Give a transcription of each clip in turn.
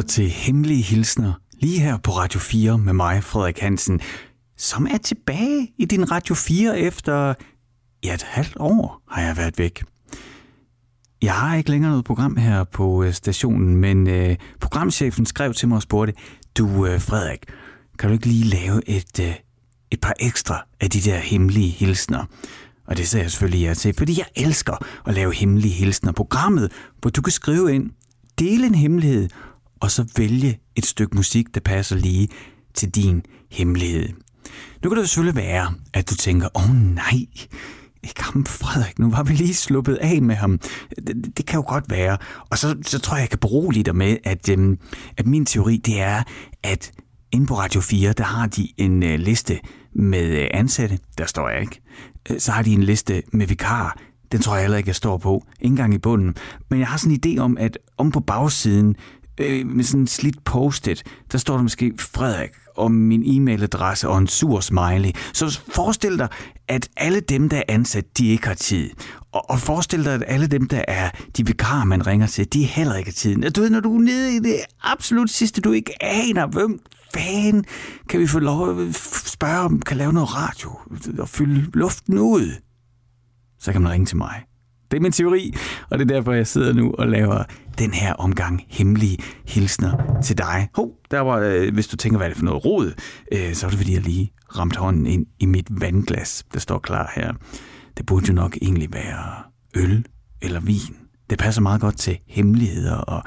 lytter til Hemmelige Hilsner, lige her på Radio 4 med mig, Frederik Hansen, som er tilbage i din Radio 4 efter ja, et halvt år har jeg været væk. Jeg har ikke længere noget program her på øh, stationen, men øh, programchefen skrev til mig og spurgte, du øh, Frederik, kan du ikke lige lave et, øh, et par ekstra af de der hemmelige hilsner? Og det sagde jeg selvfølgelig ja til, fordi jeg elsker at lave hemmelige hilsner. Programmet, hvor du kan skrive ind, dele en hemmelighed, og så vælge et stykke musik, der passer lige til din hemmelighed. Nu kan det selvfølgelig være, at du tænker, åh oh, nej, ikke ham Frederik, nu var vi lige sluppet af med ham. Det, det kan jo godt være. Og så, så tror jeg, jeg kan berolige dig med, at, øhm, at min teori, det er, at inde på Radio 4, der har de en øh, liste med øh, ansatte. Der står jeg ikke. Øh, så har de en liste med vikar. Den tror jeg heller ikke, jeg står på. Ingen gang i bunden. Men jeg har sådan en idé om, at om på bagsiden, øh, med sådan en slidt post-it, der står der måske Frederik og min e-mailadresse og en sur smiley. Så forestil dig, at alle dem, der er ansat, de ikke har tid. Og, og forestil dig, at alle dem, der er de vikarer, man ringer til, de heller ikke har tid. Du ved, når du er nede i det absolut sidste, du ikke aner, hvem fanden kan vi få lov at spørge, om kan lave noget radio og fylde luften ud? Så kan man ringe til mig. Det er min teori, og det er derfor, jeg sidder nu og laver den her omgang hemmelige hilsner til dig. Hov, der var, øh, hvis du tænker, hvad er det for noget rod, øh, så er det fordi, jeg lige ramte hånden ind i mit vandglas, der står klar her. Det burde jo nok egentlig være øl eller vin. Det passer meget godt til hemmeligheder og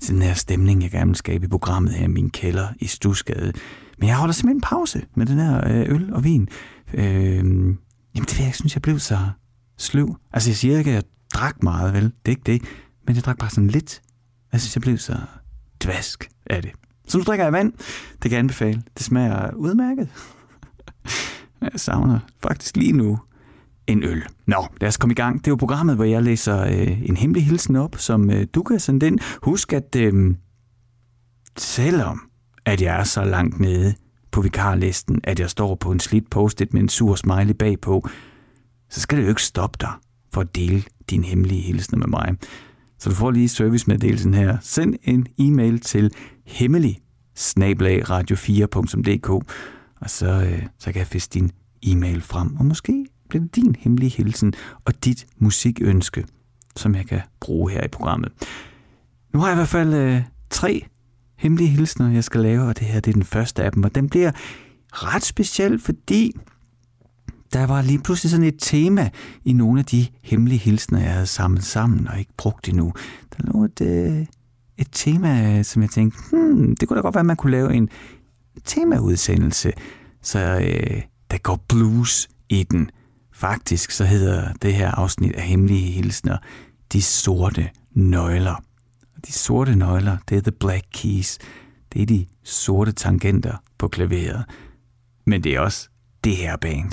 til den her stemning, jeg gerne vil skabe i programmet her i min kælder i Stusgade. Men jeg holder simpelthen pause med den her øh, øl og vin. Øh, jamen det ved jeg, jeg synes, jeg blev så sløv. Altså jeg siger ikke, at jeg drak meget, vel? Det er ikke det. Men jeg drak bare sådan lidt. Jeg synes, jeg blev så dvask af det. Så nu drikker jeg vand. Det kan jeg anbefale. Det smager udmærket. Jeg savner faktisk lige nu en øl. Nå, lad os komme i gang. Det er jo programmet, hvor jeg læser øh, en hemmelig hilsen op, som øh, du kan sende ind. Husk, at øh, selvom at jeg er så langt nede på vikarlisten, at jeg står på en slidt post med en sur smiley bagpå, så skal det jo ikke stoppe dig for at dele din hemmelige hilsen med mig. Så du får lige servicemeddelelsen her. Send en e-mail til hemmelig radio4.dk og så, øh, så kan jeg fiske din e-mail frem. Og måske bliver det din hemmelige hilsen og dit musikønske, som jeg kan bruge her i programmet. Nu har jeg i hvert fald øh, tre hemmelige hilsner, jeg skal lave, og det her det er den første af dem, og den bliver ret speciel, fordi der var lige pludselig sådan et tema i nogle af de hemmelige hilsner, jeg havde samlet sammen og ikke brugt endnu. Der lå et, øh, et tema, som jeg tænkte, hmm, det kunne da godt være, at man kunne lave en temaudsendelse, så øh, der går blues i den. Faktisk så hedder det her afsnit af Hemmelige Hilsner De Sorte Nøgler. De sorte nøgler, det er The Black Keys. Det er de sorte tangenter på klaveret. Men det er også det her band.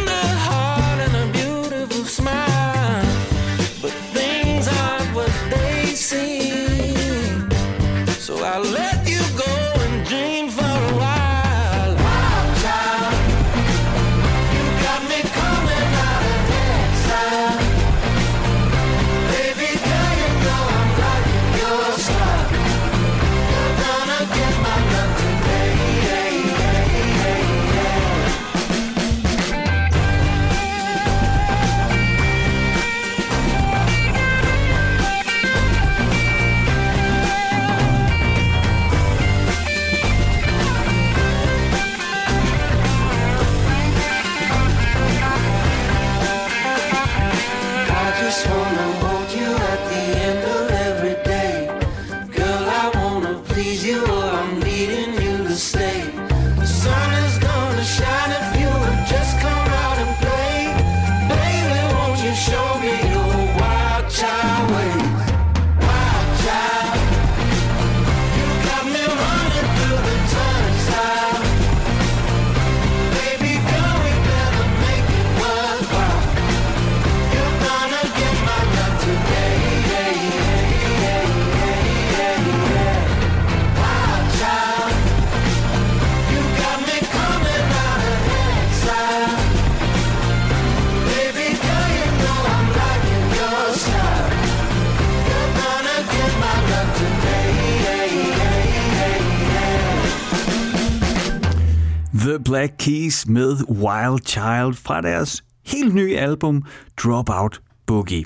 Keys med Wild Child fra deres helt nye album Dropout Boogie.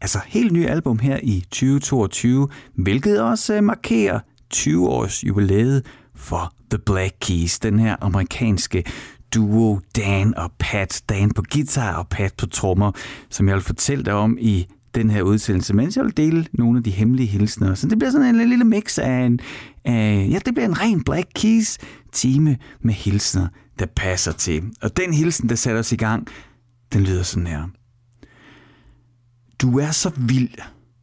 Altså helt nye album her i 2022, hvilket også øh, markerer 20 års jubilæet for The Black Keys, den her amerikanske duo Dan og Pat. Dan på guitar og Pat på trommer, som jeg vil fortælle dig om i den her udsendelse, mens jeg vil dele nogle af de hemmelige hilsner. Så det bliver sådan en lille mix af en, af, ja, det bliver en ren Black Keys time med hilsner, der passer til. Og den hilsen, der sætter os i gang, den lyder sådan her. Du er så vild.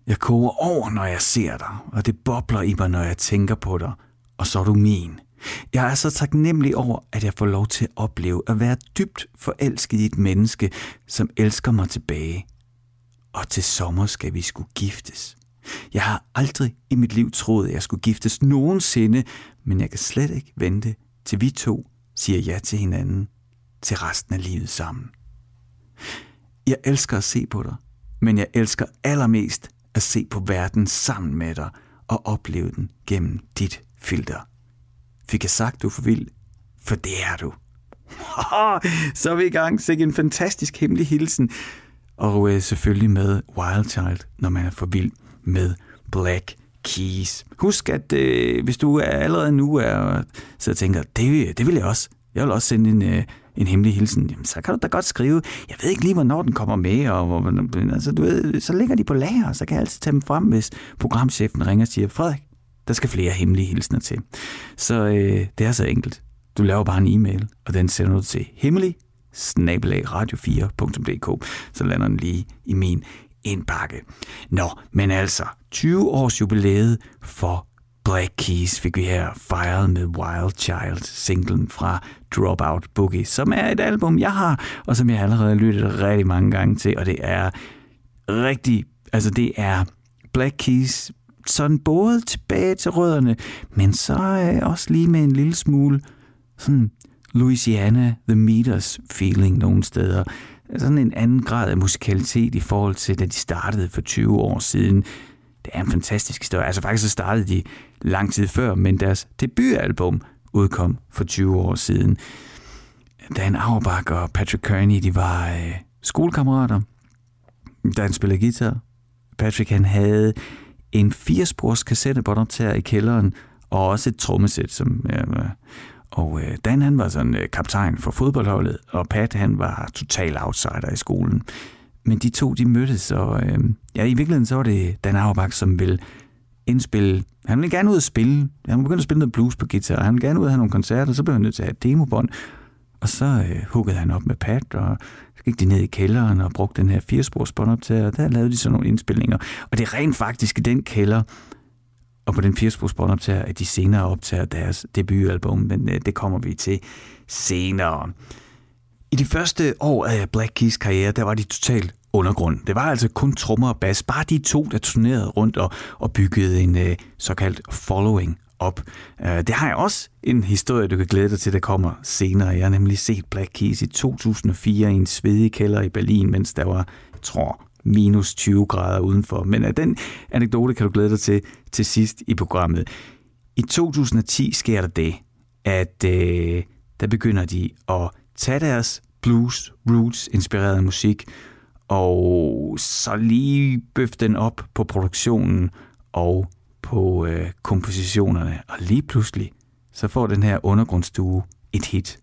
Jeg koger over, når jeg ser dig, og det bobler i mig, når jeg tænker på dig. Og så er du min. Jeg er så taknemmelig over, at jeg får lov til at opleve at være dybt forelsket i et menneske, som elsker mig tilbage. Og til sommer skal vi skulle giftes. Jeg har aldrig i mit liv troet, at jeg skulle giftes nogensinde, men jeg kan slet ikke vente, til vi to siger ja til hinanden til resten af livet sammen. Jeg elsker at se på dig, men jeg elsker allermest at se på verden sammen med dig og opleve den gennem dit filter. Fik jeg sagt, du er for vild? For det er du. Så er vi i gang. Sikke en fantastisk hemmelig hilsen. Og øh, selvfølgelig med Wild Child, når man er for vild med Black Keys. Husk, at øh, hvis du allerede nu er så og tænker, det, det vil jeg også. Jeg vil også sende en, øh, en hemmelig hilsen. Jamen, så kan du da godt skrive, jeg ved ikke lige, hvornår den kommer med, og hvor, altså, du ved, så ligger de på lager, så kan jeg altid tage dem frem, hvis programchefen ringer og siger, Frederik, der skal flere hemmelige hilsner til. Så øh, det er så enkelt. Du laver bare en e-mail, og den sender du til hemmelig radio4.dk, så lander den lige i min indbakke. Nå, men altså, 20 års jubilæet for Black Keys fik vi her fejret med Wild Child, singlen fra Dropout Boogie, som er et album, jeg har, og som jeg allerede har lyttet rigtig mange gange til, og det er rigtig, altså det er Black Keys sådan både tilbage til rødderne, men så øh, også lige med en lille smule sådan Louisiana The Meters feeling nogle steder. Sådan en anden grad af musikalitet i forhold til, da de startede for 20 år siden. Det er en fantastisk historie. Altså faktisk så startede de lang tid før, men deres debutalbum udkom for 20 år siden. Dan Auerbach og Patrick Kearney, de var øh, skolekammerater. Dan spillede guitar. Patrick han havde en firespors kassettebåndoptager i kælderen, og også et trommesæt, som... Øh, og øh, Dan han var sådan øh, kaptajn for fodboldholdet, og Pat han var total outsider i skolen. Men de to, de mødtes, og øh, ja, i virkeligheden så var det Dan Auerbach, som ville indspille. Han ville gerne ud at spille. Han begyndte at spille noget blues på guitar, han ville gerne ud at have nogle koncerter, så blev han nødt til at have et demobånd. Og så øh, huggede han op med Pat, og så gik de ned i kælderen og brugte den her firespors båndoptager, og der lavede de sådan nogle indspilninger. Og det er rent faktisk i den kælder, og på den firespors båndoptager, at de senere optager deres debutalbum, men øh, det kommer vi til senere. I de første år af Black Keys karriere, der var de totalt undergrund. Det var altså kun trommer og bas, bare de to, der turnerede rundt og, og byggede en øh, såkaldt following op. Øh, det har jeg også en historie, du kan glæde dig til, der kommer senere. Jeg har nemlig set Black Keys i 2004 i en svedig kælder i Berlin, mens der var, jeg tror, minus 20 grader udenfor. Men af den anekdote kan du glæde dig til til sidst i programmet. I 2010 sker der det, at øh, der begynder de at tage deres blues, roots, inspireret musik, og så lige bøf den op på produktionen og på øh, kompositionerne, og lige pludselig, så får den her undergrundsstue et hit.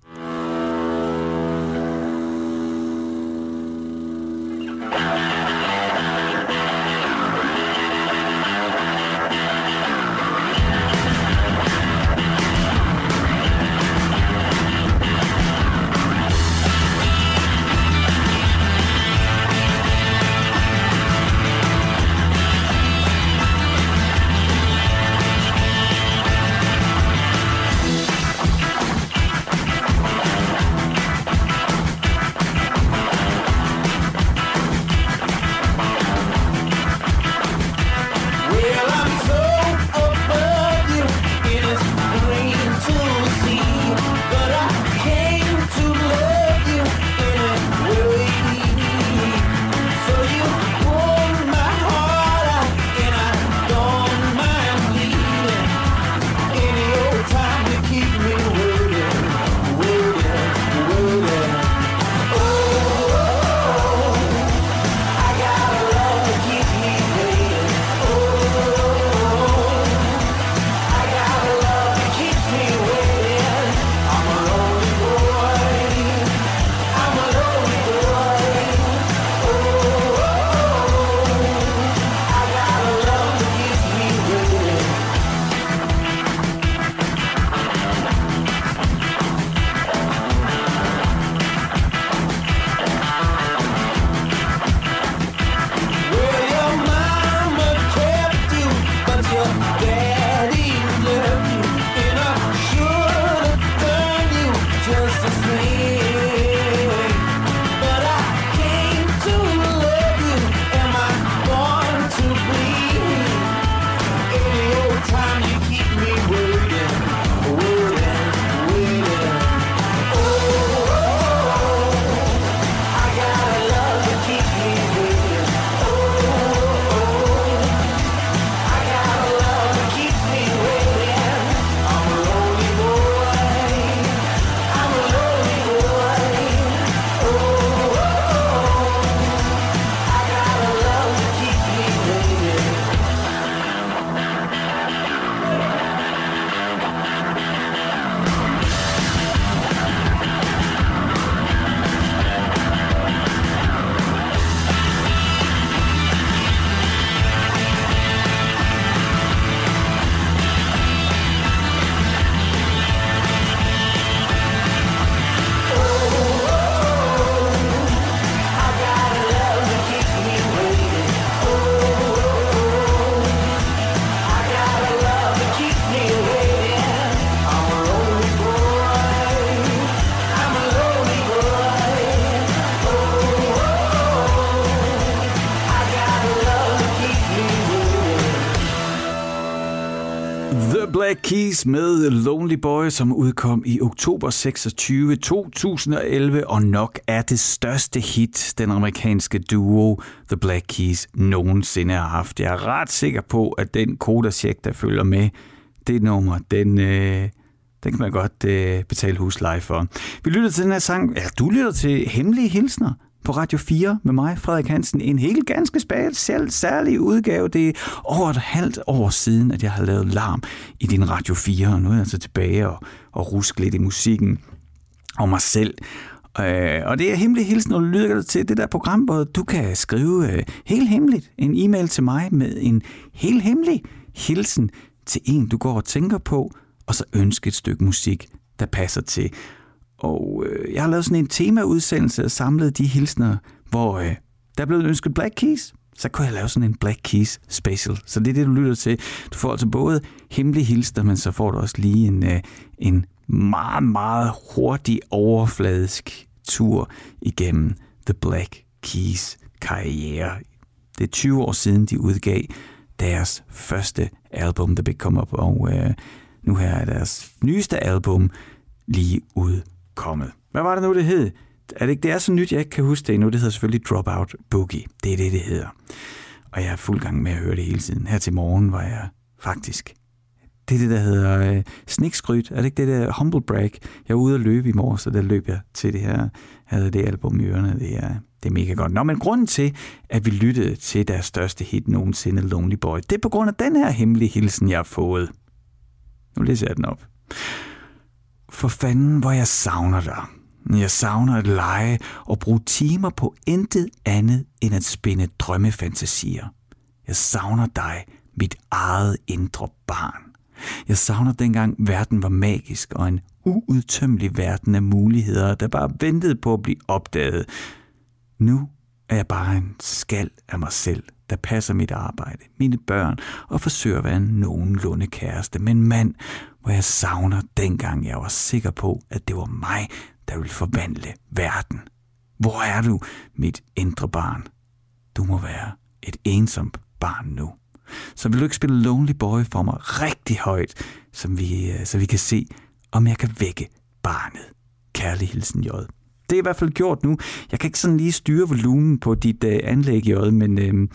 Black Keys med Lonely Boy, som udkom i oktober 26, 2011, og nok er det største hit, den amerikanske duo The Black Keys nogensinde har haft. Jeg er ret sikker på, at den kodercheck, der følger med det nummer, den, øh, den kan man godt øh, betale husleje for. Vi lytter til den her sang, ja, du lytter til Hemmelige Hilsner på Radio 4 med mig, Frederik Hansen. En helt ganske speciel, særlig udgave. Det er over et halvt år siden, at jeg har lavet larm i din Radio 4, og nu er jeg altså tilbage og, og rusk lidt i musikken og mig selv. Øh, og det er hemmelig hilsen, når du lytter til det der program, hvor du kan skrive øh, helt hemmeligt en e-mail til mig med en helt hemmelig hilsen til en, du går og tænker på, og så ønske et stykke musik, der passer til. Og øh, jeg har lavet sådan en temaudsendelse og samlet de hilsner, hvor øh, der er blevet ønsket Black Keys. Så kunne jeg lave sådan en Black Keys special. Så det er det, du lytter til. Du får altså både hemmelige hilsner, men så får du også lige en, øh, en meget, meget hurtig overfladisk tur igennem The Black Keys karriere. Det er 20 år siden, de udgav deres første album, The Big Come Up, og øh, nu her er deres nyeste album lige kommet. Hvad var det nu, det hed? Er det, ikke, det er så nyt, jeg ikke kan huske det endnu. Det hedder selvfølgelig Dropout Boogie. Det er det, det hedder. Og jeg er fuld gang med at høre det hele tiden. Her til morgen var jeg faktisk det er det, der hedder øh, snikskryt. Er det ikke det der humble brag? Jeg var ude at løbe i morges, så der løb jeg til det her. havde det album i ørerne. Det er, det er mega godt. Nå, men grunden til, at vi lyttede til deres største hit nogensinde, Lonely Boy, det er på grund af den her hemmelige hilsen, jeg har fået. Nu læser jeg den op. For fanden, hvor jeg savner dig. Jeg savner at lege og bruge timer på intet andet end at spænde drømmefantasier. Jeg savner dig, mit eget indre barn. Jeg savner dengang verden var magisk og en uudtømmelig verden af muligheder, der bare ventede på at blive opdaget. Nu er jeg bare en skal af mig selv, der passer mit arbejde, mine børn og forsøger at være en nogenlunde kæreste men mand, hvor jeg savner dengang jeg var sikker på, at det var mig, der ville forvandle verden. Hvor er du, mit indre barn? Du må være et ensomt barn nu. Så vil du ikke spille Lonely Boy for mig rigtig højt, som vi, øh, så vi kan se, om jeg kan vække barnet. Kærlig hilsen, J. Det er i hvert fald gjort nu. Jeg kan ikke sådan lige styre volumen på dit øh, anlæg, J, men øh,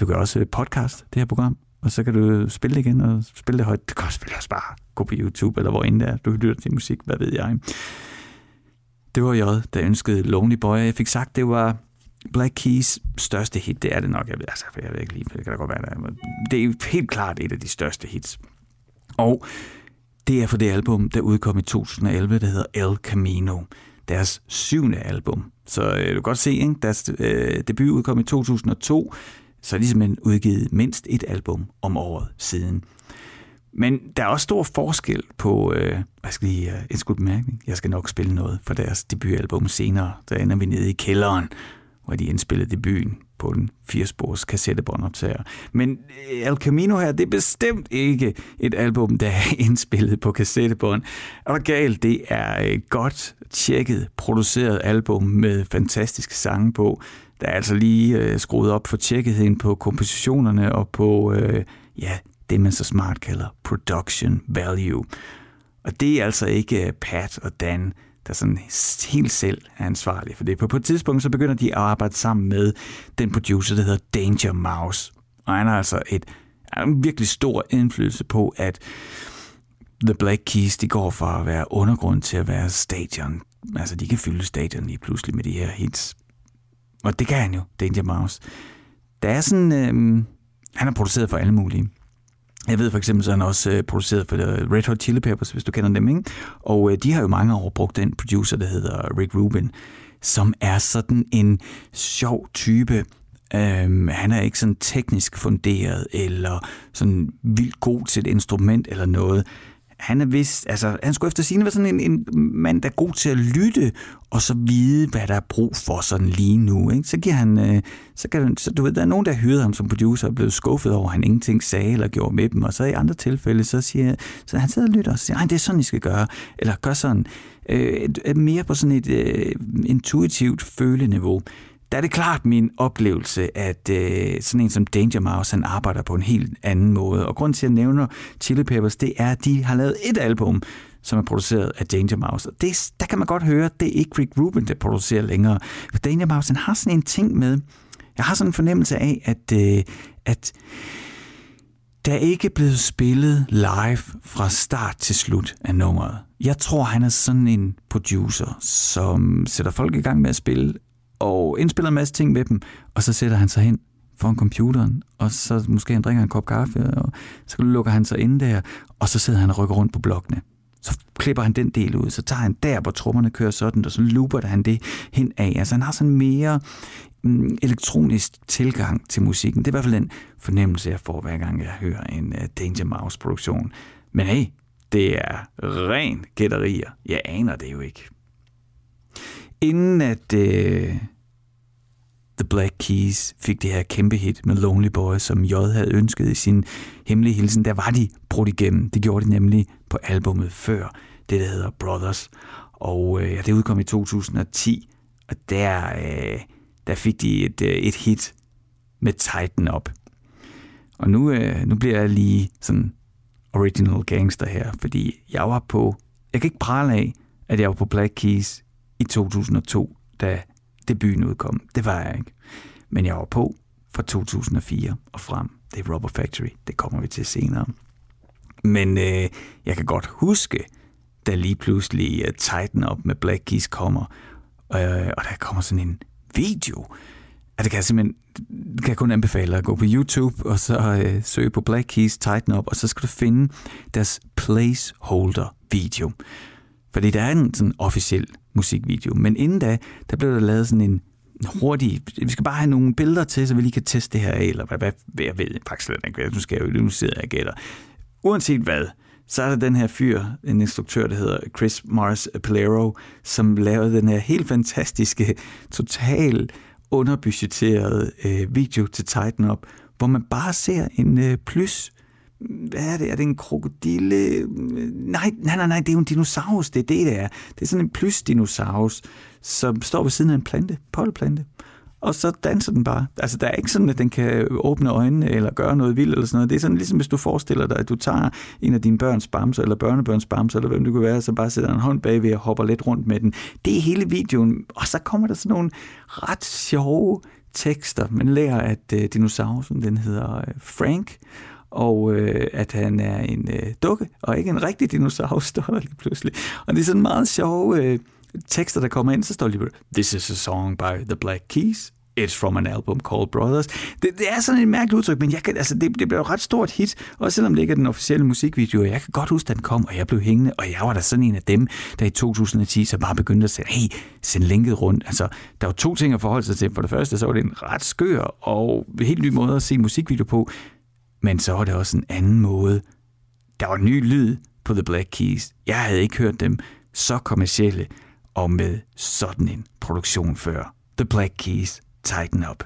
du kan også øh, podcast det her program, og så kan du spille det igen og spille det højt. Det kan selvfølgelig også bare gå på YouTube, eller hvor end der du lytter til musik, hvad ved jeg. Det var J, der ønskede Lonely Boy. Jeg fik sagt, det var Black Keys største hit, det er det nok. Jeg ved, altså, jeg ved ikke lige, det kan da godt være, der. det er helt klart et af de største hits. Og det er fra det album, der udkom i 2011, der hedder El Camino. Deres syvende album. Så øh, du kan godt se, ikke? deres øh, debut udkom i 2002, så er ligesom de simpelthen udgivet mindst et album om året siden. Men der er også stor forskel på, øh, jeg skal lige øh, en skud bemærkning, jeg skal nok spille noget for deres debutalbum senere, der ender vi nede i kælderen hvor de indspillede debuten på den firespors kassettebåndoptager. Men øh, El Camino her, det er bestemt ikke et album, der er indspillet på kassettebånd. Og galt, det er et godt, tjekket, produceret album med fantastiske sange på. Der er altså lige øh, skruet op for tjekketheden på kompositionerne og på, øh, ja, det man så smart kalder production value. Og det er altså ikke øh, Pat og Dan, der sådan helt selv er ansvarlig for det. På, på et tidspunkt så begynder de at arbejde sammen med den producer, der hedder Danger Mouse. Og han har altså et, en virkelig stor indflydelse på, at The Black Keys, de går fra at være undergrund til at være stadion. Altså, de kan fylde stadion lige pludselig med de her hits. Og det kan han jo, Danger Mouse. Der er sådan... Øh, han har produceret for alle mulige. Jeg ved for eksempel, så han også øh, produceret for øh, Red Hot Chili Peppers, hvis du kender dem, ikke? Og øh, de har jo mange år brugt den producer, der hedder Rick Rubin, som er sådan en sjov type. Um, han er ikke sådan teknisk funderet, eller sådan vildt god til et instrument eller noget han er vist, altså, han skulle efter sigende være sådan en, en mand, der er god til at lytte, og så vide, hvad der er brug for sådan lige nu. Ikke? Så giver han, øh, så kan, så du ved, der er nogen, der hyrede ham som producer og blev skuffet over, at han ingenting sagde eller gjorde med dem, og så i andre tilfælde, så siger så han sidder og lytter og siger, det er sådan, I skal gøre, eller gør sådan, øh, mere på sådan et øh, intuitivt føleniveau der er det klart min oplevelse, at øh, sådan en som Danger Mouse, han arbejder på en helt anden måde. Og grund til, at jeg nævner Chili Peppers, det er, at de har lavet et album, som er produceret af Danger Mouse. Og det, der kan man godt høre, at det er ikke Rick Rubin, der producerer længere. For Danger Mouse, han har sådan en ting med, jeg har sådan en fornemmelse af, at, øh, at der er ikke blevet spillet live fra start til slut af nummeret. Jeg tror, han er sådan en producer, som sætter folk i gang med at spille, og indspiller en masse ting med dem, og så sætter han sig hen foran computeren, og så måske han drikker en kop kaffe, og så lukker han sig ind der, og så sidder han og rykker rundt på blokkene. Så klipper han den del ud, så tager han der, hvor trommerne kører sådan, og så looper han det hen af. Altså han har sådan mere mm, elektronisk tilgang til musikken. Det er i hvert fald den fornemmelse, jeg får, hver gang jeg hører en uh, Danger Mouse-produktion. Men hey, det er ren gætterier. Jeg aner det jo ikke. Inden at øh, The Black Keys fik det her kæmpe hit med Lonely Boy, som J havde ønsket i sin hemmelige hilsen, der var de brudt igennem. Det gjorde de nemlig på albummet før, det der hedder Brothers. Og øh, det udkom i 2010, og der, øh, der fik de et, øh, et hit med Tighten Up. Og nu, øh, nu bliver jeg lige sådan original gangster her, fordi jeg var på, jeg kan ikke prale af, at jeg var på Black Keys i 2002, da debuten udkom. Det var jeg ikke. Men jeg var på fra 2004 og frem. Det er Rubber Factory. Det kommer vi til senere. Men øh, jeg kan godt huske, da lige pludselig øh, uh, Titan op med Black Keys kommer, øh, og der kommer sådan en video. Altså, det kan jeg simpelthen kan jeg kun anbefale at gå på YouTube, og så øh, søge på Black Keys Tighten Up, og så skal du finde deres placeholder video. Fordi der er en sådan officiel musikvideo. Men inden da, der blev der lavet sådan en hurtig, vi skal bare have nogle billeder til, så vi lige kan teste det her af, eller hvad, hvad, hvad jeg ved faktisk slet ikke, nu skal jeg jo, nu sidder jeg og gætter. Uanset hvad, så er der den her fyr, en instruktør, der hedder Chris Mars Palero, som lavede den her helt fantastiske, total underbudgeterede øh, video til Tighten Up, hvor man bare ser en øh, plus hvad er det? Er det en krokodille? Nej, nej, nej, nej, det er jo en dinosaurus. Det er det, det er. Det er sådan en plysdinosaurus, som står ved siden af en plante, polplante. Og så danser den bare. Altså, der er ikke sådan, at den kan åbne øjnene eller gøre noget vildt eller sådan noget. Det er sådan ligesom, hvis du forestiller dig, at du tager en af dine børns bamser, eller børnebørns bamser, eller hvem det kunne være, så bare sætter en hånd bagved og hopper lidt rundt med den. Det er hele videoen. Og så kommer der sådan nogle ret sjove tekster. Man lærer, at øh, dinosaurusen, den hedder øh, Frank, og øh, at han er en øh, dukke, og ikke en rigtig dinosaur, står der lige pludselig. Og det er sådan meget sjove øh, tekster, der kommer ind, så står lige This is a song by The Black Keys. It's from an album called Brothers. Det, det er sådan et mærkeligt udtryk, men jeg kan, altså, det, det blev et ret stort hit, også selvom det ikke er den officielle musikvideo. Jeg kan godt huske, at den kom, og jeg blev hængende, og jeg var da sådan en af dem, der i 2010 så bare begyndte at sige, hey, send linket rundt. Altså, der var to ting at forholde sig til. For det første, så var det en ret skør og helt ny måde at se musikvideo på. Men så var det også en anden måde. Der var ny lyd på The Black Keys. Jeg havde ikke hørt dem så kommercielle og med sådan en produktion før. The Black Keys, Tighten Up.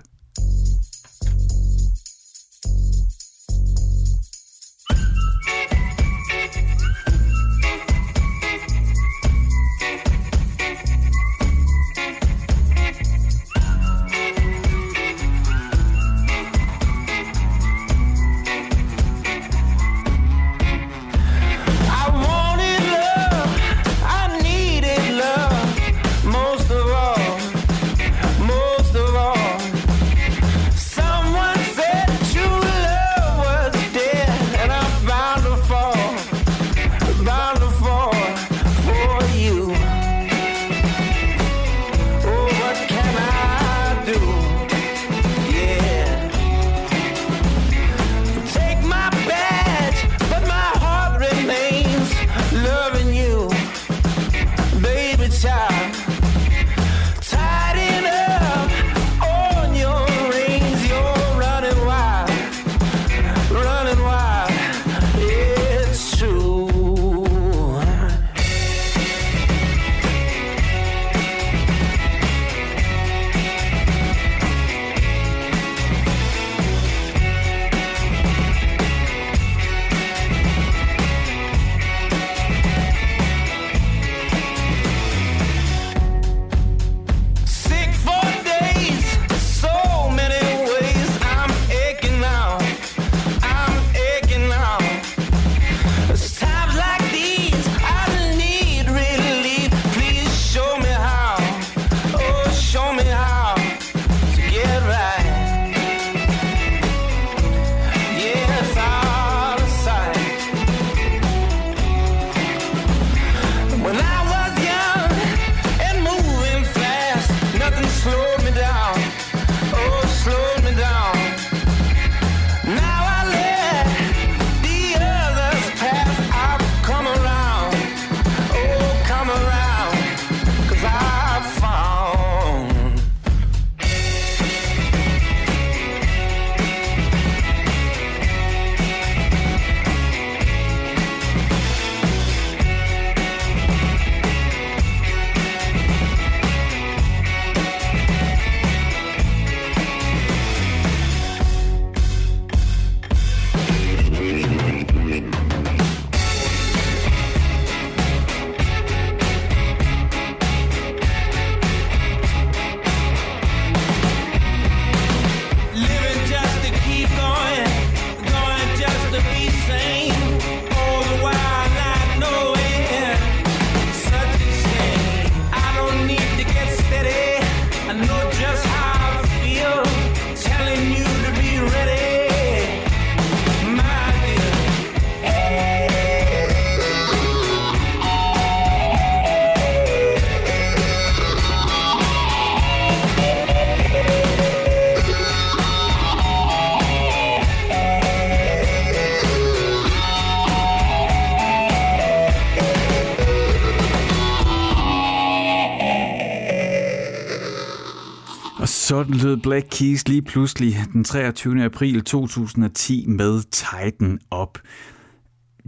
Sådan lød Black Keys lige pludselig den 23. april 2010 med Titan op.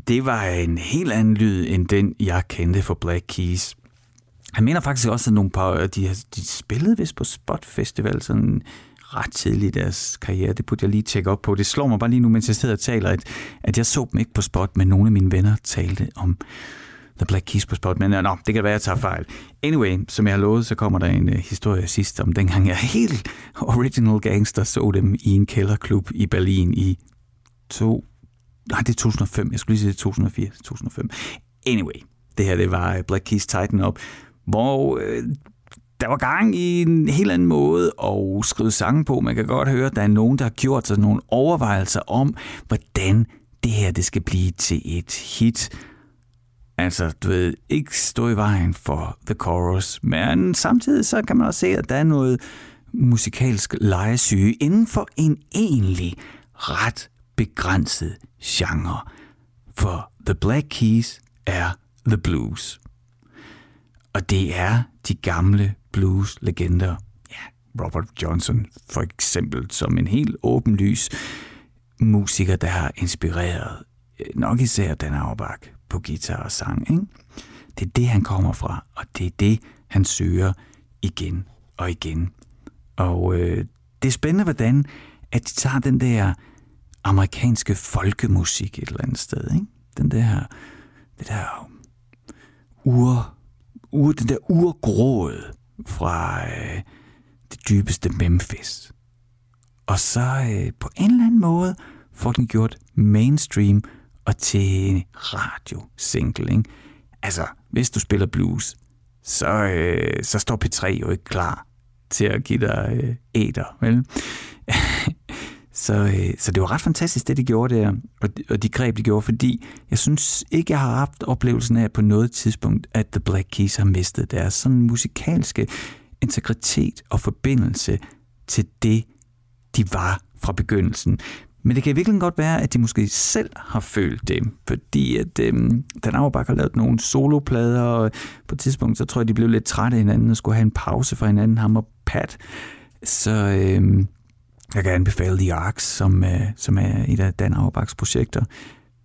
Det var en helt anden lyd end den, jeg kendte for Black Keys. Jeg mener faktisk også, at nogle par, øh, de, de spillede vist på Spot Festival sådan ret tidligt i deres karriere. Det burde jeg lige tjekke op på. Det slår mig bare lige nu, mens jeg sidder og taler, at, at jeg så dem ikke på Spot, men nogle af mine venner talte om The Black Keys på Spot. Men øh, nå, det kan være, at jeg tager fejl. Anyway, som jeg har lovet, så kommer der en uh, historie sidst om dengang jeg helt original gangster så dem i en kælderklub i Berlin i to... Nej, det er 2005. Jeg skulle lige sige 2004. 2005. Anyway, det her det var øh, Black Keys Titan Up, hvor øh, der var gang i en helt anden måde at skrive sange på. Man kan godt høre, at der er nogen, der har gjort sig nogle overvejelser om, hvordan det her det skal blive til et hit. Altså, du ved, ikke stå i vejen for The Chorus, men samtidig så kan man også se, at der er noget musikalsk lejesyge inden for en egentlig ret begrænset genre. For The Black Keys er The Blues. Og det er de gamle blues-legender. Ja, Robert Johnson for eksempel, som en helt åbenlys musiker, der har inspireret øh, nok især Dan Auerbach på guitar og sang. Ikke? Det er det, han kommer fra, og det er det, han søger igen og igen. Og øh, det er spændende, hvordan at de tager den der amerikanske folkemusik et eller andet sted. Ikke? Den der, det der ur, ur, den der urgråd fra øh, det dybeste Memphis. Og så øh, på en eller anden måde får den gjort mainstream og til en radiosingle. Ikke? Altså, hvis du spiller blues, så, øh, så står P3 jo ikke klar til at give dig øh, æder, vel? så, øh, så det var ret fantastisk, det de gjorde der, og, og de greb, de gjorde, fordi jeg synes ikke, jeg har haft oplevelsen af på noget tidspunkt, at The Black Keys har mistet deres sådan musikalske integritet og forbindelse til det, de var fra begyndelsen. Men det kan virkelig godt være, at de måske selv har følt det, fordi at øh, Dan Auerbach har lavet nogle soloplader, og på et tidspunkt, så tror jeg, de blev lidt trætte af hinanden og skulle have en pause fra hinanden, ham og Pat. Så øh, jeg kan anbefale The Arcs, som, øh, som er et af Dan Auerbachs projekter,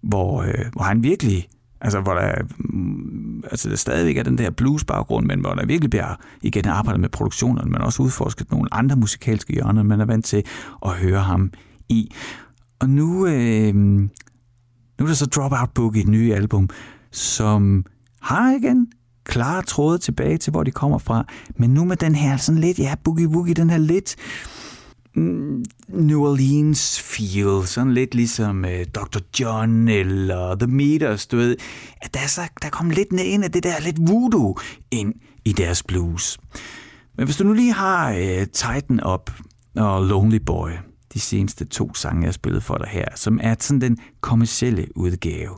hvor, øh, hvor han virkelig Altså, hvor der, mm, altså, der stadigvæk er den der blues-baggrund, men hvor der virkelig bliver igen arbejdet med produktionerne, men også udforsket nogle andre musikalske hjørner, man er vant til at høre ham i. Og nu, øh, nu er der så Dropout Book i et nye album, som har igen klare tråde tilbage til, hvor de kommer fra, men nu med den her sådan lidt, ja, boogie-woogie, den her lidt mm, New Orleans feel, sådan lidt ligesom uh, øh, Dr. John eller The Meters, du ved, at der, så, der kom lidt ned ind af det der lidt voodoo ind i deres blues. Men hvis du nu lige har øh, uh, Titan Up og Lonely Boy, de seneste to sange, jeg har spillet for dig her, som er sådan den kommercielle udgave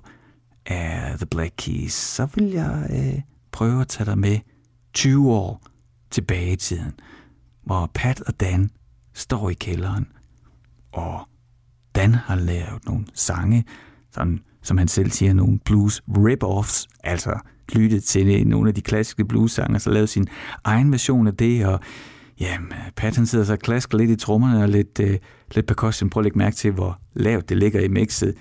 af The Black Keys, så vil jeg øh, prøve at tage dig med 20 år tilbage i tiden, hvor Pat og Dan står i kælderen, og Dan har lavet nogle sange, sådan, som han selv siger, nogle blues rip-offs, altså lyttet til nogle af de klassiske blues-sange, så lavet sin egen version af det, og Jamen, øh, Pat han sidder så og klasker lidt i trommerne og lidt, øh, lidt percussion. Prøv at lægge mærke til, hvor lavt det ligger i mixet.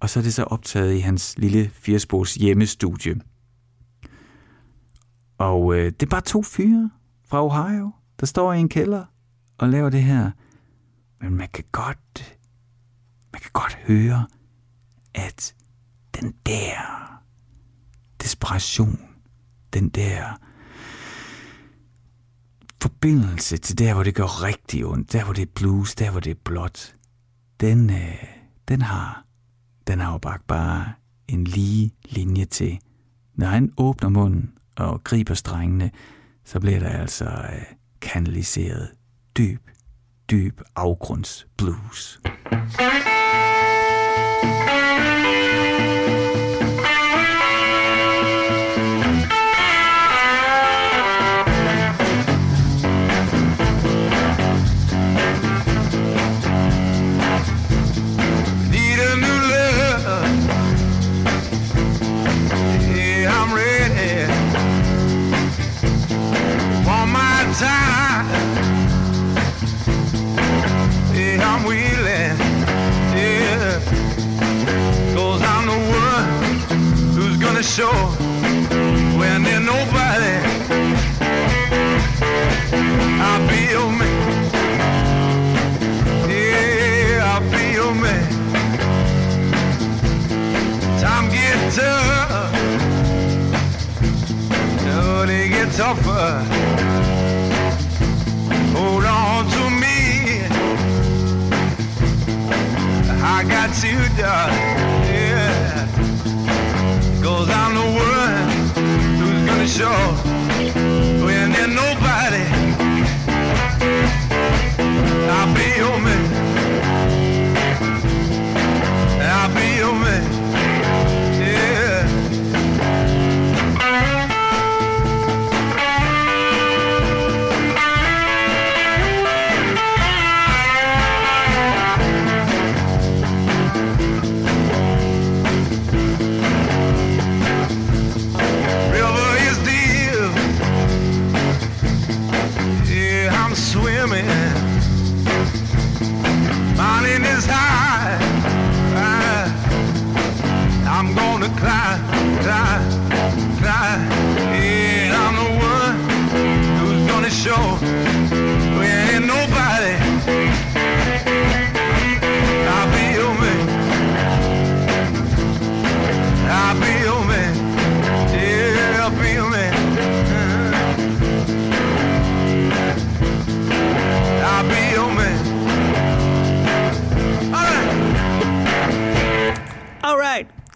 Og så er det så optaget i hans lille firespors hjemmestudie. Og øh, det er bare to fyre fra Ohio, der står i en kælder og laver det her. Men man kan godt, man kan godt høre, at den der desperation, den der forbindelse til der, hvor det gør rigtig ondt, der, hvor det er blues, der, hvor det er blåt, den, øh, den har den har jo bare, bare en lige linje til. Når han åbner munden og griber strengene, så bliver der altså øh, kanaliseret dyb, dyb afgrunds blues. hands. Hold on to me. I got you, darling. Yeah. Cause I'm the one who's gonna show.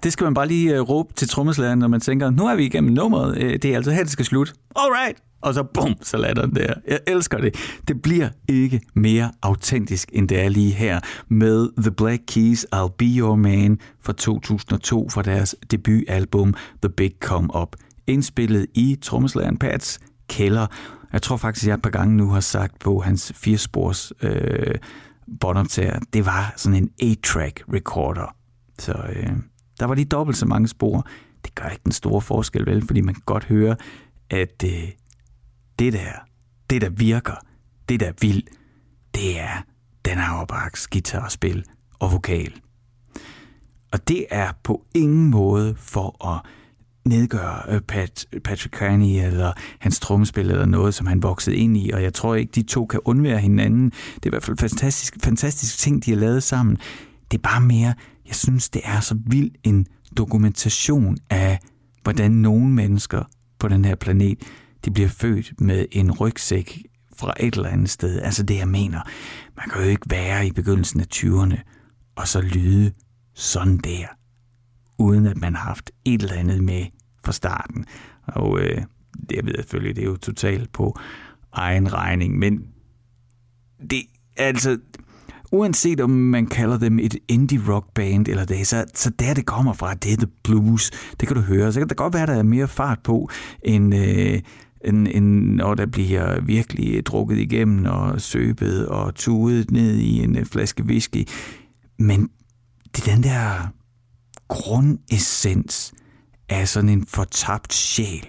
Det skal man bare lige uh, råbe til trommeslageren, når man tænker, nu er vi igennem nummeret. Uh, det er altså her, det skal slutte. Alright. Og så bum, så lader den der. Jeg elsker det. Det bliver ikke mere autentisk, end det er lige her med The Black Keys I'll Be Your Man fra 2002 fra deres debutalbum The Big Come Up. Indspillet i trommeslageren Pats kælder. Jeg tror faktisk, jeg et par gange nu har sagt på hans firespors øh, båndoptager, det var sådan en 8-track recorder. Så øh, der var lige dobbelt så mange spor. Det gør ikke den store forskel, vel? Fordi man kan godt høre, at øh, det der, det der virker, det der vil, det er den Auerbachs guitarspil og vokal. Og det er på ingen måde for at nedgøre øh, Pat, Patrick Carney eller hans trommespil eller noget, som han voksede ind i, og jeg tror ikke, de to kan undvære hinanden. Det er i hvert fald fantastisk, fantastisk ting, de har lavet sammen. Det er bare mere, jeg synes, det er så vild en dokumentation af, hvordan nogle mennesker på den her planet, de bliver født med en rygsæk fra et eller andet sted. Altså det, jeg mener. Man kan jo ikke være i begyndelsen af 20'erne og så lyde sådan der, uden at man har haft et eller andet med fra starten. Og øh, det jeg ved jeg selvfølgelig, det er jo totalt på egen regning, men det altså, uanset om man kalder dem et indie rock band eller det, så, så der det kommer fra, det er the blues. Det kan du høre. Så kan det godt være, der er mere fart på, end, øh, end, end når der bliver virkelig drukket igennem og søbet og tudet ned i en øh, flaske whisky. Men det er den der grundessens af sådan en fortabt sjæl.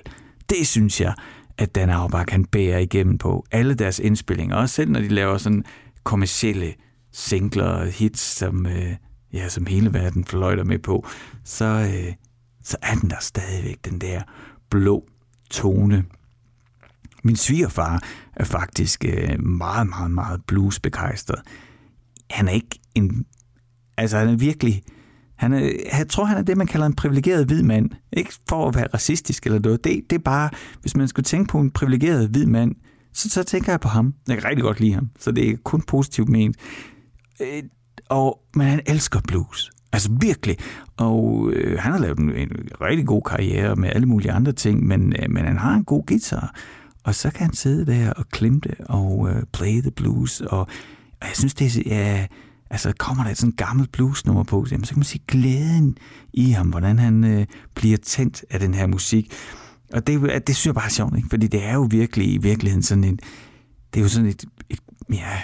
Det synes jeg, at Dan Auerbach kan bære igennem på alle deres indspillinger. Også selv når de laver sådan kommercielle singler og hits, som, øh, ja, som hele verden fløjter med på, så, øh, så er den der stadigvæk den der blå tone. Min svigerfar er faktisk øh, meget, meget, meget bluesbegejstret. Han er ikke en... Altså, han er virkelig... Han er, jeg tror, han er det, man kalder en privilegeret hvid mand. Ikke for at være racistisk eller noget. Det, det er bare, hvis man skulle tænke på en privilegeret hvid mand, så, så tænker jeg på ham. Jeg kan rigtig godt lide ham, så det er kun positivt ment. Øh, og, men han elsker blues. Altså virkelig. Og øh, han har lavet en, en rigtig god karriere med alle mulige andre ting, men, øh, men han har en god guitar. Og så kan han sidde der og klimte og øh, play the blues. Og, og jeg synes, det er... Ja, altså kommer der et sådan gammelt bluesnummer på, jamen, så kan man se glæden i ham, hvordan han øh, bliver tændt af den her musik. Og det, øh, det synes jeg bare er sjovt, ikke? fordi det er jo virkelig i virkeligheden sådan en, det er jo sådan et, et ja,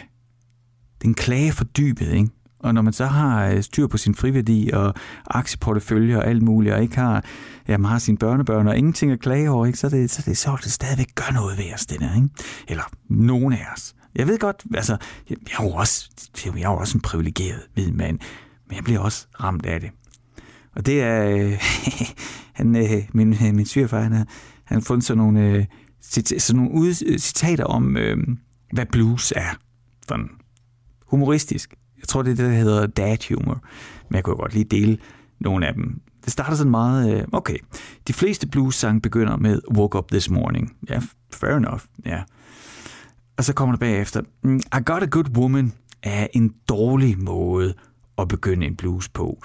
det er en klage for dybet, ikke? Og når man så har øh, styr på sin friværdi og aktieportefølje og alt muligt, og ikke har, ja, man har sine børnebørn og ingenting at klage over, ikke? Så, det, så, det, så det stadigvæk gør noget ved os, det der, ikke? Eller nogen af os. Jeg ved godt, altså, jeg, jeg er jo også, jeg er jo også en privilegeret hvid mand, men jeg bliver også ramt af det. Og det er, øh, han, øh, min, øh, min svigerfar, han har, han har fundet sådan nogle, øh, cita- sådan nogle ud, øh, citater om, øh, hvad blues er. Sådan humoristisk. Jeg tror, det er det, der hedder dad humor. Men jeg kunne godt lige dele nogle af dem. Det starter sådan meget, øh, okay, de fleste blues-sange begynder med Woke Up This Morning. Ja, fair enough, ja. Og så kommer der bagefter, mm, I Got a Good Woman er en dårlig måde at begynde en blues på.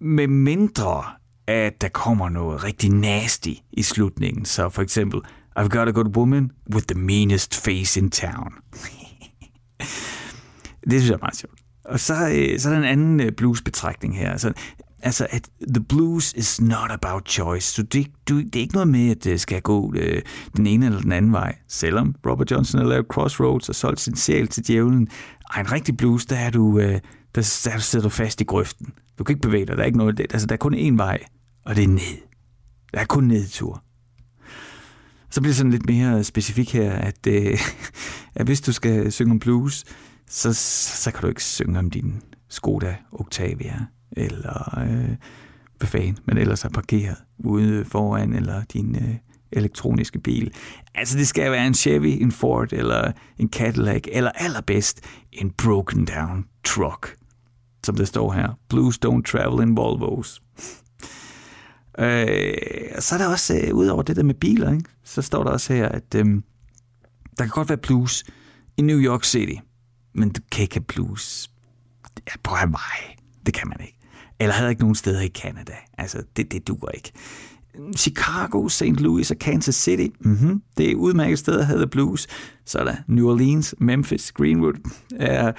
Med mindre, at der kommer noget rigtig nasty i slutningen. Så for eksempel, I've got a good woman with the meanest face in town det synes jeg er meget sjovt. Og så, øh, så er der en anden øh, blues-betragtning her. Altså, altså, at the blues is not about choice. Så det, du, det er ikke noget med, at det skal gå øh, den ene eller den anden vej. Selvom Robert Johnson har lavet Crossroads og solgt sin sjæl til djævlen. Ej, en rigtig blues, der er du, øh, der, der sidder du fast i grøften. Du kan ikke bevæge dig. Der er ikke noget. Altså, der er kun én vej, og det er ned. Der er kun nedtur. Så bliver det sådan lidt mere specifik her, at, øh, at hvis du skal synge om blues, så, så kan du ikke synge om din Skoda Octavia, eller øh, hvad fanden, men ellers er parkeret ude foran, eller din øh, elektroniske bil. Altså det skal være en Chevy, en Ford, eller en Cadillac, eller allerbedst en broken down truck, som det står her. Blues don't travel in Volvos. Øh, så er der også, øh, ud over det der med biler, ikke? så står der også her, at øh, der kan godt være blues i New York City, men du kan ikke have blues ja, på Hawaii. Det kan man ikke. Eller havde ikke nogen steder i Canada. Altså, det, det duer ikke. Chicago, St. Louis og Kansas City. Mm-hmm. Det er udmærket steder at have blues. Så er der New Orleans, Memphis, Greenwood. Er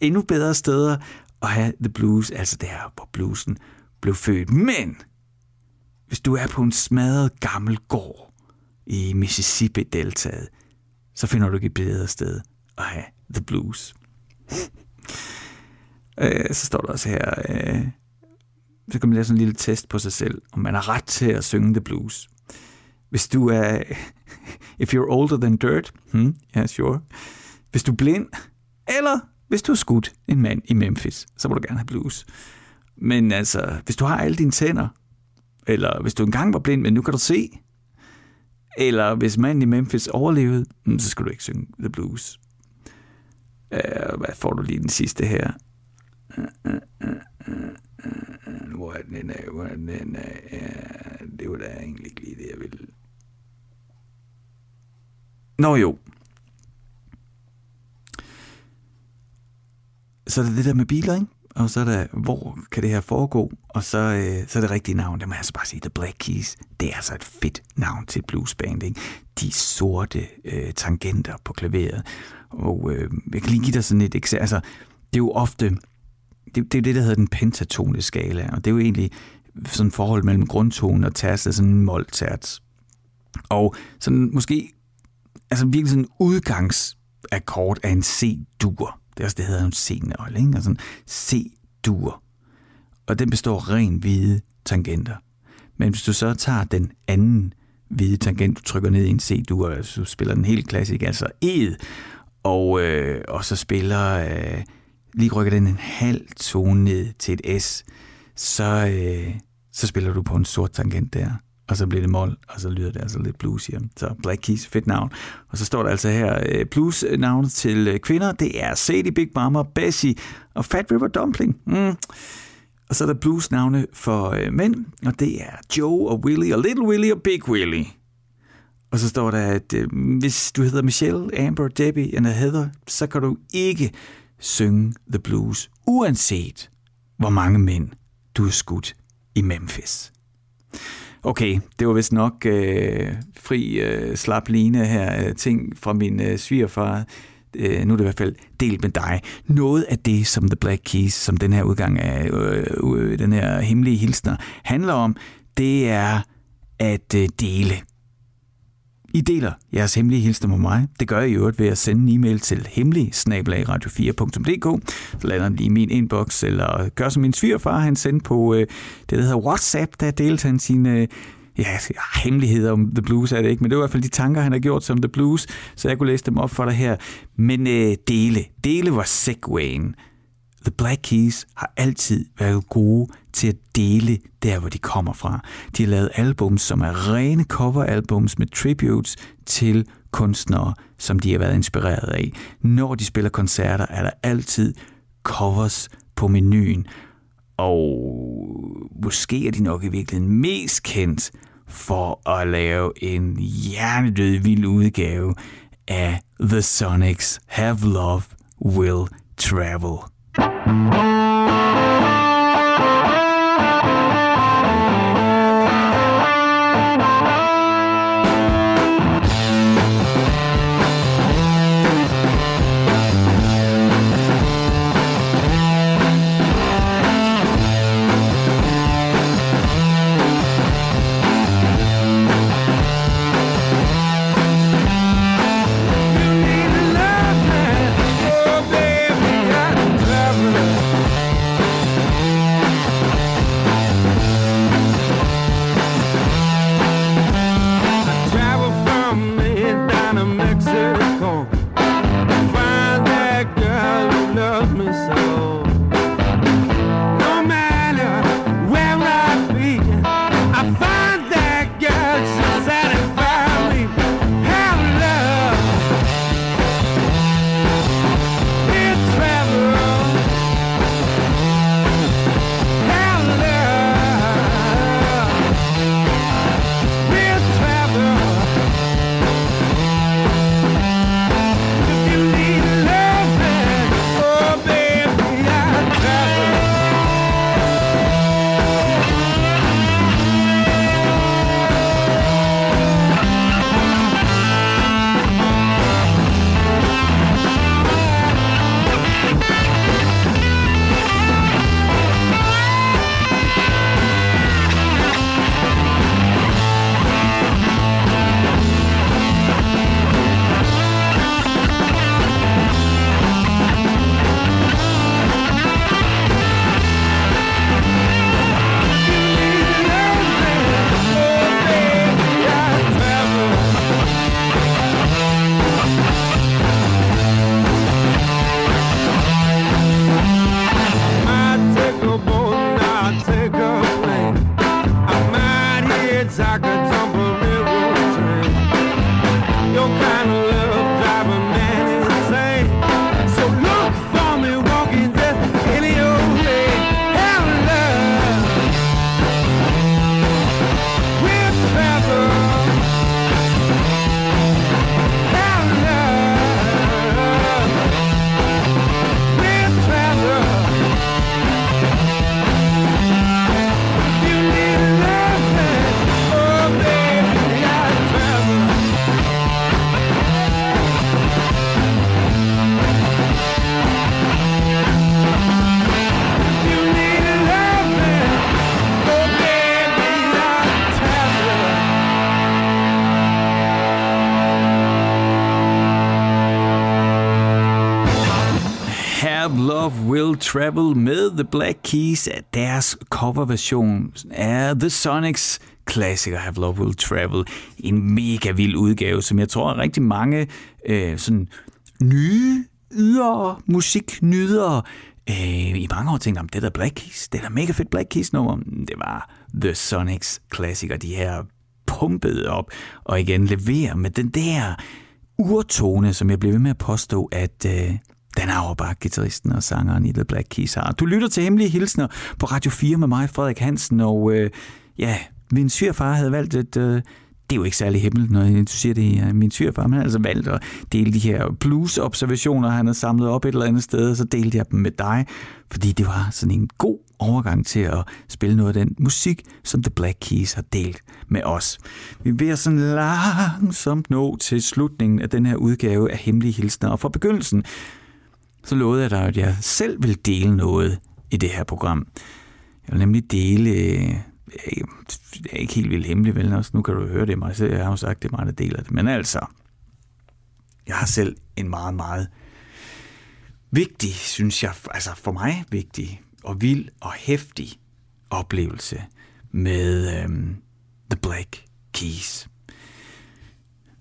endnu bedre steder at have the blues, altså der, hvor bluesen blev født. Men hvis du er på en smadret gammel gård i Mississippi-deltaget, så finder du ikke et bedre sted at have the blues. øh, så står der også her, øh, så kan man lave sådan en lille test på sig selv, om man har ret til at synge the blues. Hvis du er, if you're older than dirt, hmm, yeah, sure. Hvis du er blind, eller hvis du har skudt en mand i Memphis, så må du gerne have blues. Men altså, hvis du har alle dine tænder, eller hvis du engang var blind, men nu kan du se, eller hvis manden i Memphis overlevede, hmm, så skal du ikke synge The Blues. Uh, hvad får du lige den sidste her? Uh, uh, uh, hvor er den af? Hvor er den af? Uh, det var da egentlig ikke lige det, jeg ville. Nå jo. Så er det det der med biler, ikke? og så er der, hvor kan det her foregå, og så, øh, så er det rigtige navn, det må jeg altså bare sige, The Black Keys, det er altså et fedt navn til bluesband, ikke? De sorte øh, tangenter på klaveret, og øh, jeg kan lige give dig sådan et eksempel, altså, det er jo ofte, det, det er det, der hedder den pentatoniske skala, og det er jo egentlig sådan et forhold mellem grundtonen og tærst, altså sådan en måltært. Og sådan måske, altså virkelig sådan en udgangsakkord af en C-dur. Det er også det, hedder en C-nøgle, ikke? Altså en C-dur. Og den består af ren hvide tangenter. Men hvis du så tager den anden hvide tangent, du trykker ned i en C-dur, og så spiller den helt klassisk, altså E'et, og, øh, og så spiller, øh, lige rykker den en halv tone ned til et S, så, øh, så spiller du på en sort tangent der og så bliver det mål, og så lyder det altså lidt blues her. Så Black Keys, fedt navn. Og så står der altså her, øh, blues-navnet til øh, kvinder, det er Sadie, Big Mama, Bessie og Fat River Dumpling. Mm. Og så er der blues-navne for øh, mænd, og det er Joe og Willie og Little Willie og Big Willie. Og så står der, at øh, hvis du hedder Michelle, Amber, Debbie eller Heather, så kan du ikke synge The Blues, uanset hvor mange mænd du er skudt i Memphis. Okay, det var vist nok øh, fri øh, slap line her, øh, ting fra min øh, svigerfar. Øh, nu er det i hvert fald delt med dig. Noget af det, som The Black Keys, som den her udgang af øh, øh, den her hemmelige hilsner, handler om, det er at øh, dele. I deler jeres hemmelige hilsner med mig. Det gør I øvrigt ved at sende en e-mail til hemmelig radio4.dk. Så lander den i min inbox, eller gør som min svigerfar, han sendte på øh, det, der hedder WhatsApp, der delte han sine øh, ja, hemmeligheder om The Blues er det ikke, men det var i hvert fald de tanker, han har gjort som The Blues, så jeg kunne læse dem op for dig her. Men øh, dele, dele var segwayen. The Black Keys har altid været gode til at dele der, hvor de kommer fra. De har lavet albums, som er rene coveralbums med tributes til kunstnere, som de har været inspireret af. Når de spiller koncerter, er der altid covers på menuen. Og måske er de nok i virkeligheden mest kendt for at lave en hjernedød vild udgave af The Sonics Have Love Will Travel. Oh. Travel med The Black Keys. Deres coverversion af The Sonics klassiker Have Love Will Travel. En mega vild udgave, som jeg tror rigtig mange øh, sådan nye ydre musiknydere øh, i mange år tænkte, det der Black Keys, det der mega fedt Black Keys nummer, det var The Sonics klassiker, de her pumpet op, og igen leverer med den der urtone, som jeg bliver ved med at påstå, at øh, den er bare guitaristen og sangeren i The Black Keys har. Du lytter til Hemmelige Hilsner på Radio 4 med mig, Frederik Hansen, og øh, ja, min svigerfar havde valgt et... Øh, det er jo ikke særlig hemmeligt, når du siger det er min svigerfar, men han har altså valgt at dele de her blues-observationer, han har samlet op et eller andet sted, og så delte jeg dem med dig, fordi det var sådan en god overgang til at spille noget af den musik, som The Black Keys har delt med os. Vi vil sådan langsomt nå til slutningen af den her udgave af Hemmelige Hilsner, og fra begyndelsen, så lovede jeg dig, at jeg selv vil dele noget i det her program. Jeg vil nemlig dele øh, øh, det er ikke helt vildt hemmeligt, vel? Også nu kan du høre det mig, selv. jeg har jo sagt, det er mig, der deler det. Men altså, jeg har selv en meget, meget vigtig, synes jeg, altså for mig vigtig og vild og hæftig oplevelse med øhm, The Black Keys.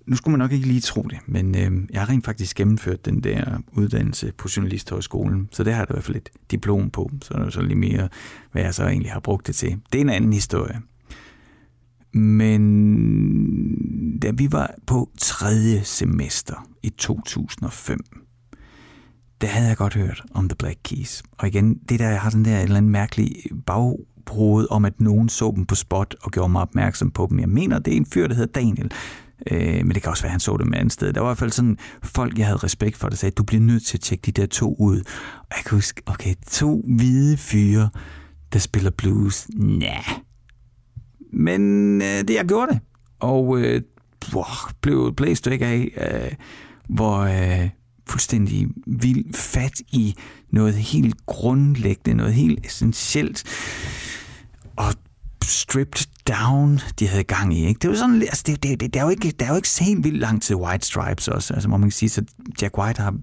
Nu skulle man nok ikke lige tro det, men øh, jeg har rent faktisk gennemført den der uddannelse på Journalisthøjskolen, så det har jeg i hvert fald et diplom på, så er det så lige mere, hvad jeg så egentlig har brugt det til. Det er en anden historie. Men da vi var på tredje semester i 2005, der havde jeg godt hørt om The Black Keys. Og igen, det der, jeg har sådan der et eller andet mærkelig bagbrud om, at nogen så dem på spot og gjorde mig opmærksom på dem. Jeg mener, det er en fyr, der hedder Daniel, Øh, men det kan også være, at han så det med andet sted. Der var i hvert fald sådan folk, jeg havde respekt for, der sagde, du bliver nødt til at tjekke de der to ud. Og jeg kan huske, okay, to hvide fyre, der spiller blues. Næh. Men øh, det, jeg gjorde det. Og øh, wow, blev blæst ikke af, øh, hvor øh, fuldstændig vild fat i noget helt grundlæggende, noget helt essentielt. Og stripped down, de havde gang i. Ikke? Det var sådan, altså det, det, det, det, er jo ikke, det er jo ikke helt vildt langt til White Stripes også. Altså, må man kan sige, så Jack White har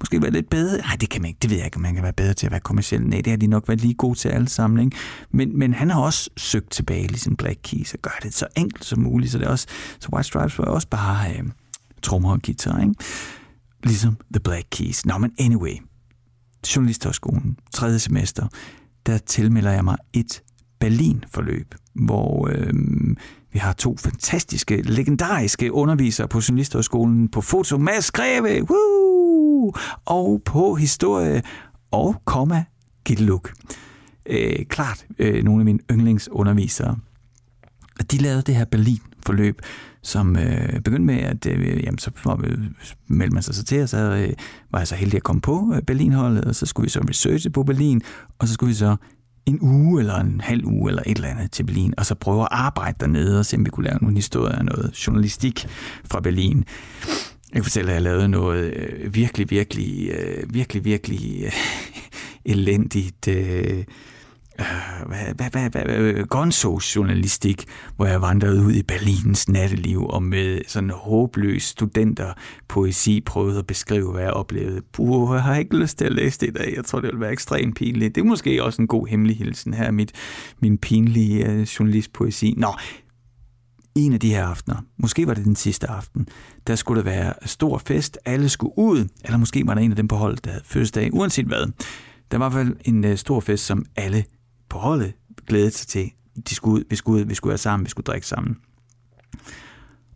måske været lidt bedre. Nej, det kan man ikke. Det ved jeg ikke, man kan være bedre til at være kommersiel. Nej, det har de nok været lige gode til alle sammen. Ikke? Men, men han har også søgt tilbage, ligesom Black Keys, og gør det så enkelt som muligt. Så, det er også, så White Stripes var også bare øh, trommer og guitar. Ikke? Ligesom The Black Keys. Nå, men anyway. Journalisthøjskolen, tredje semester, der tilmelder jeg mig et Berlin-forløb, hvor øh, vi har to fantastiske, legendariske undervisere på Journalisthøjskolen på foto, Mads Greve, woo! og på historie og komma Gitte Luk. Øh, klart øh, nogle af mine yndlingsundervisere. Og de lavede det her Berlin-forløb, som øh, begyndte med, at øh, jamen, så øh, meldte man sig så til, og så øh, var jeg så heldig at komme på øh, Berlinholdet, og så skulle vi så researche på Berlin, og så skulle vi så en uge eller en halv uge eller et eller andet til Berlin, og så prøve at arbejde dernede og se, om vi kunne lave nogle historier og noget journalistik fra Berlin. Jeg kan fortælle, at jeg lavede noget øh, virkelig, virkelig, øh, virkelig, virkelig, virkelig øh, elendigt øh, hvad, hvad, hvad, hvad, gonzo-journalistik, hvor jeg vandrede ud i Berlins natteliv og med sådan håbløs studenter poesi prøvede at beskrive, hvad jeg oplevede. Puh, jeg har ikke lyst til at læse det i dag. Jeg tror, det vil være ekstremt pinligt. Det er måske også en god hemmelig hilsen her, mit, min pinlige uh, journalistpoesi. Nå, en af de her aftener, måske var det den sidste aften, der skulle der være stor fest, alle skulle ud, eller måske var der en af dem på holdet, der havde fødselsdag, uanset hvad. Der var i hvert fald en uh, stor fest, som alle på holdet glædede sig til. De skulle ud, vi skulle ud, vi skulle være sammen, vi skulle drikke sammen.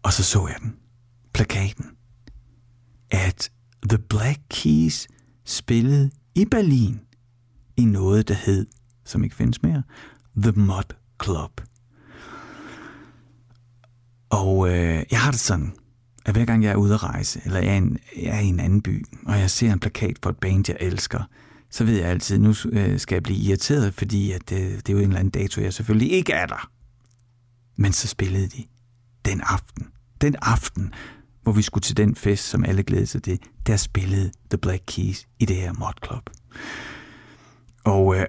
Og så så jeg den, plakaten, at The Black Keys spillede i Berlin i noget, der hed, som ikke findes mere, The Mud Club. Og øh, jeg har det sådan, at hver gang jeg er ude at rejse, eller jeg er, en, jeg er i en anden by, og jeg ser en plakat for et band, jeg elsker, så ved jeg altid, nu øh, skal jeg blive irriteret, fordi at, det, det er jo en eller anden dato, jeg selvfølgelig ikke er der. Men så spillede de den aften. Den aften, hvor vi skulle til den fest, som alle glædede sig til, der spillede The Black Keys i det her mod club. Og øh,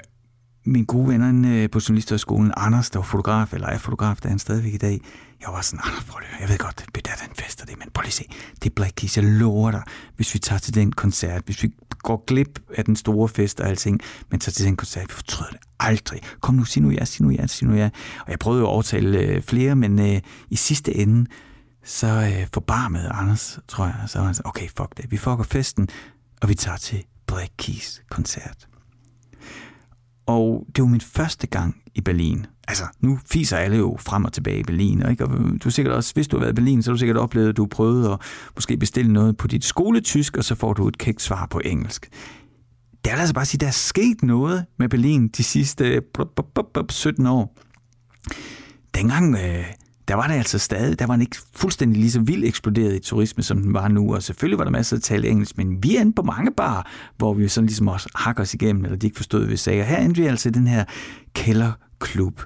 min gode venner øh, på Journalisterskolen, Anders, der var fotograf, eller er fotograf, der er han stadigvæk i dag, jeg var sådan, Anders, prøv lige, jeg ved godt, det er den fest og det, men prøv lige se, det er Black Keys, jeg lover dig, hvis vi tager til den koncert, hvis vi går glip af den store fest og alting, men tager til den koncert, vi fortryder det aldrig. Kom nu, sig nu ja, sig nu ja, sig nu ja. Og jeg prøvede jo at overtale øh, flere, men øh, i sidste ende, så øh, forbarmede Anders, tror jeg, så var han sådan, okay, fuck det, vi fucker festen, og vi tager til Black Keys koncert. Og det var min første gang i Berlin. Altså, nu fiser alle jo frem og tilbage i Berlin, ikke? og du er sikkert også, hvis du har været i Berlin, så har du sikkert oplevet, at du prøvede at måske bestille noget på dit skoletysk, og så får du et kægt svar på engelsk. Det er altså bare at sige, der er sket noget med Berlin de sidste 17 år. Dengang, øh, der var det altså stadig, der var den ikke fuldstændig lige så vildt eksploderet i turisme, som den var nu, og selvfølgelig var der masser af tale engelsk, men vi er inde på mange bar, hvor vi sådan ligesom også hakker os igennem, eller de ikke forstod, hvad vi sagde. Og her endte vi altså i den her kælderklub,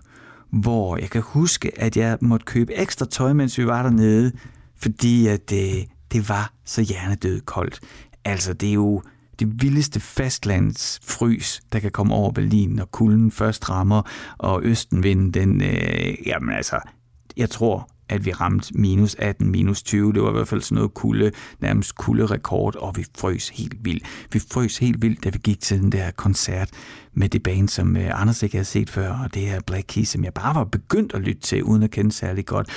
hvor jeg kan huske, at jeg måtte købe ekstra tøj, mens vi var dernede, fordi at det, det var så hjernedød koldt. Altså, det er jo det vildeste fastlandsfrys, der kan komme over Berlin, når kulden først rammer, og østenvinden, den, øh, jamen altså, jeg tror, at vi ramte minus 18, minus 20. Det var i hvert fald sådan noget kulde, nærmest kulde rekord, og vi frøs helt vildt. Vi frøs helt vildt, da vi gik til den der koncert med det band, som øh, Anders ikke havde set før, og det her Black Keys, som jeg bare var begyndt at lytte til, uden at kende særlig godt.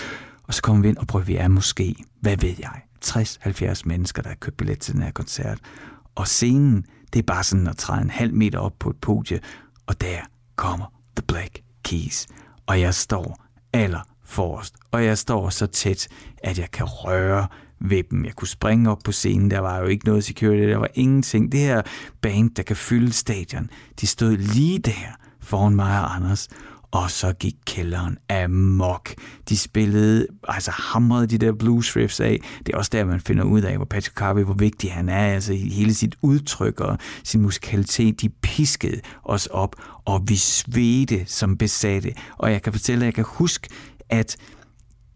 Og så kom vi ind og prøvede, vi er måske, hvad ved jeg, 60-70 mennesker, der har købt billet til den her koncert. Og scenen, det er bare sådan at træde en halv meter op på et podie, og der kommer The Black Keys. Og jeg står aller forrest, og jeg står så tæt, at jeg kan røre ved dem. Jeg kunne springe op på scenen, der var jo ikke noget security, der var ingenting. Det her band, der kan fylde stadion, de stod lige der foran mig og Anders, og så gik kælderen amok. De spillede, altså hamrede de der blues riffs af. Det er også der, man finder ud af, hvor Patrick Carvey, hvor vigtig han er. Altså hele sit udtryk og sin musikalitet, de piskede os op, og vi svedte som besatte. Og jeg kan fortælle, at jeg kan huske, at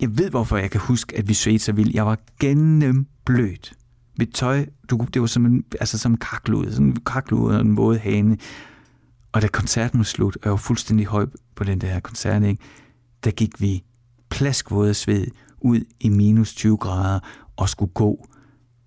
jeg ved, hvorfor jeg kan huske, at vi svedte så vildt. Jeg var gennemblødt. Mit tøj, du, det var som en, altså som kaklud, sådan en kaklud og en våd hane. Og da koncerten var slut, og jeg var fuldstændig høj på den der koncert, ikke? der gik vi plaskvåde sved ud i minus 20 grader og skulle gå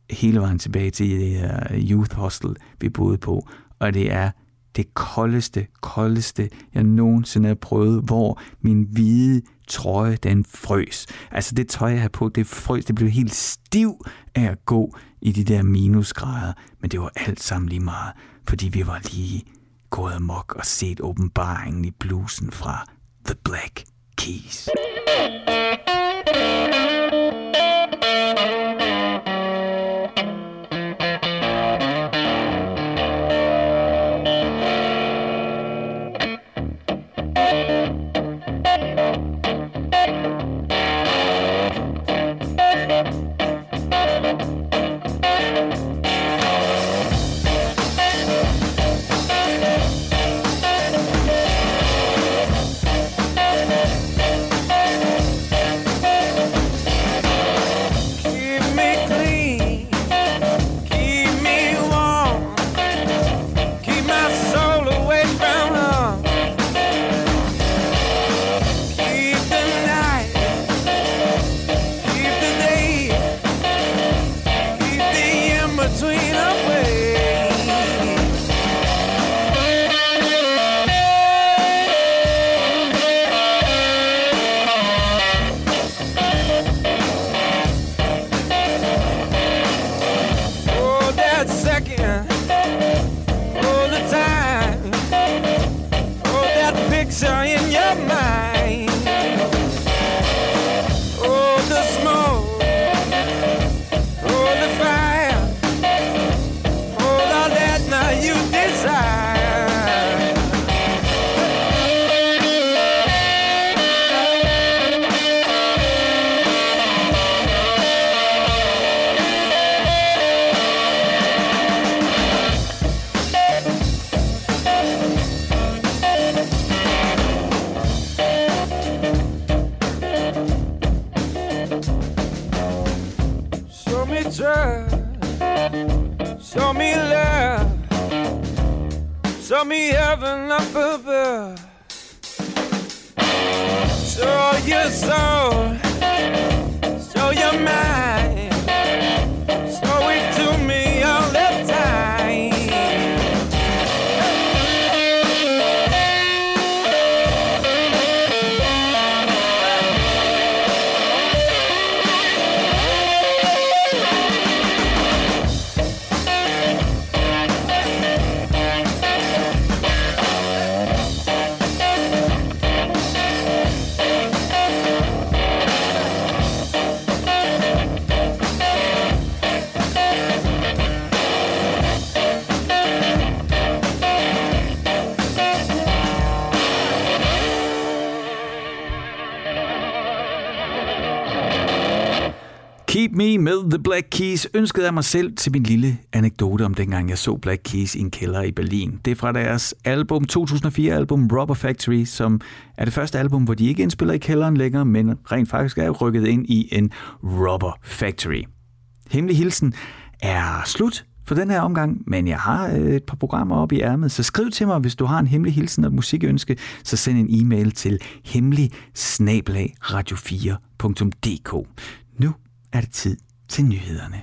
hele vejen tilbage til det her youth hostel, vi boede på. Og det er det koldeste, koldeste, jeg nogensinde har prøvet, hvor min hvide trøje, den frøs. Altså det tøj, jeg havde på, det frøs, det blev helt stiv af at gå i de der minusgrader, men det var alt sammen lige meget, fordi vi var lige gået amok og set åbenbaringen i blusen fra The Black Keys. got me heaven up above. Sure, you saw. Me med The Black Keys ønskede jeg mig selv til min lille anekdote om dengang jeg så Black Keys i en kælder i Berlin. Det er fra deres album 2004-album Rubber Factory, som er det første album, hvor de ikke indspiller i kælderen længere, men rent faktisk er rykket ind i en Rubber Factory. Hemmelig hilsen er slut for den her omgang, men jeg har øh, et par programmer op i ærmet, så skriv til mig, hvis du har en hemmelig hilsen og musikønske, så send en e-mail til hemmelig radio4.dk. Nu er det tid til nyhederne.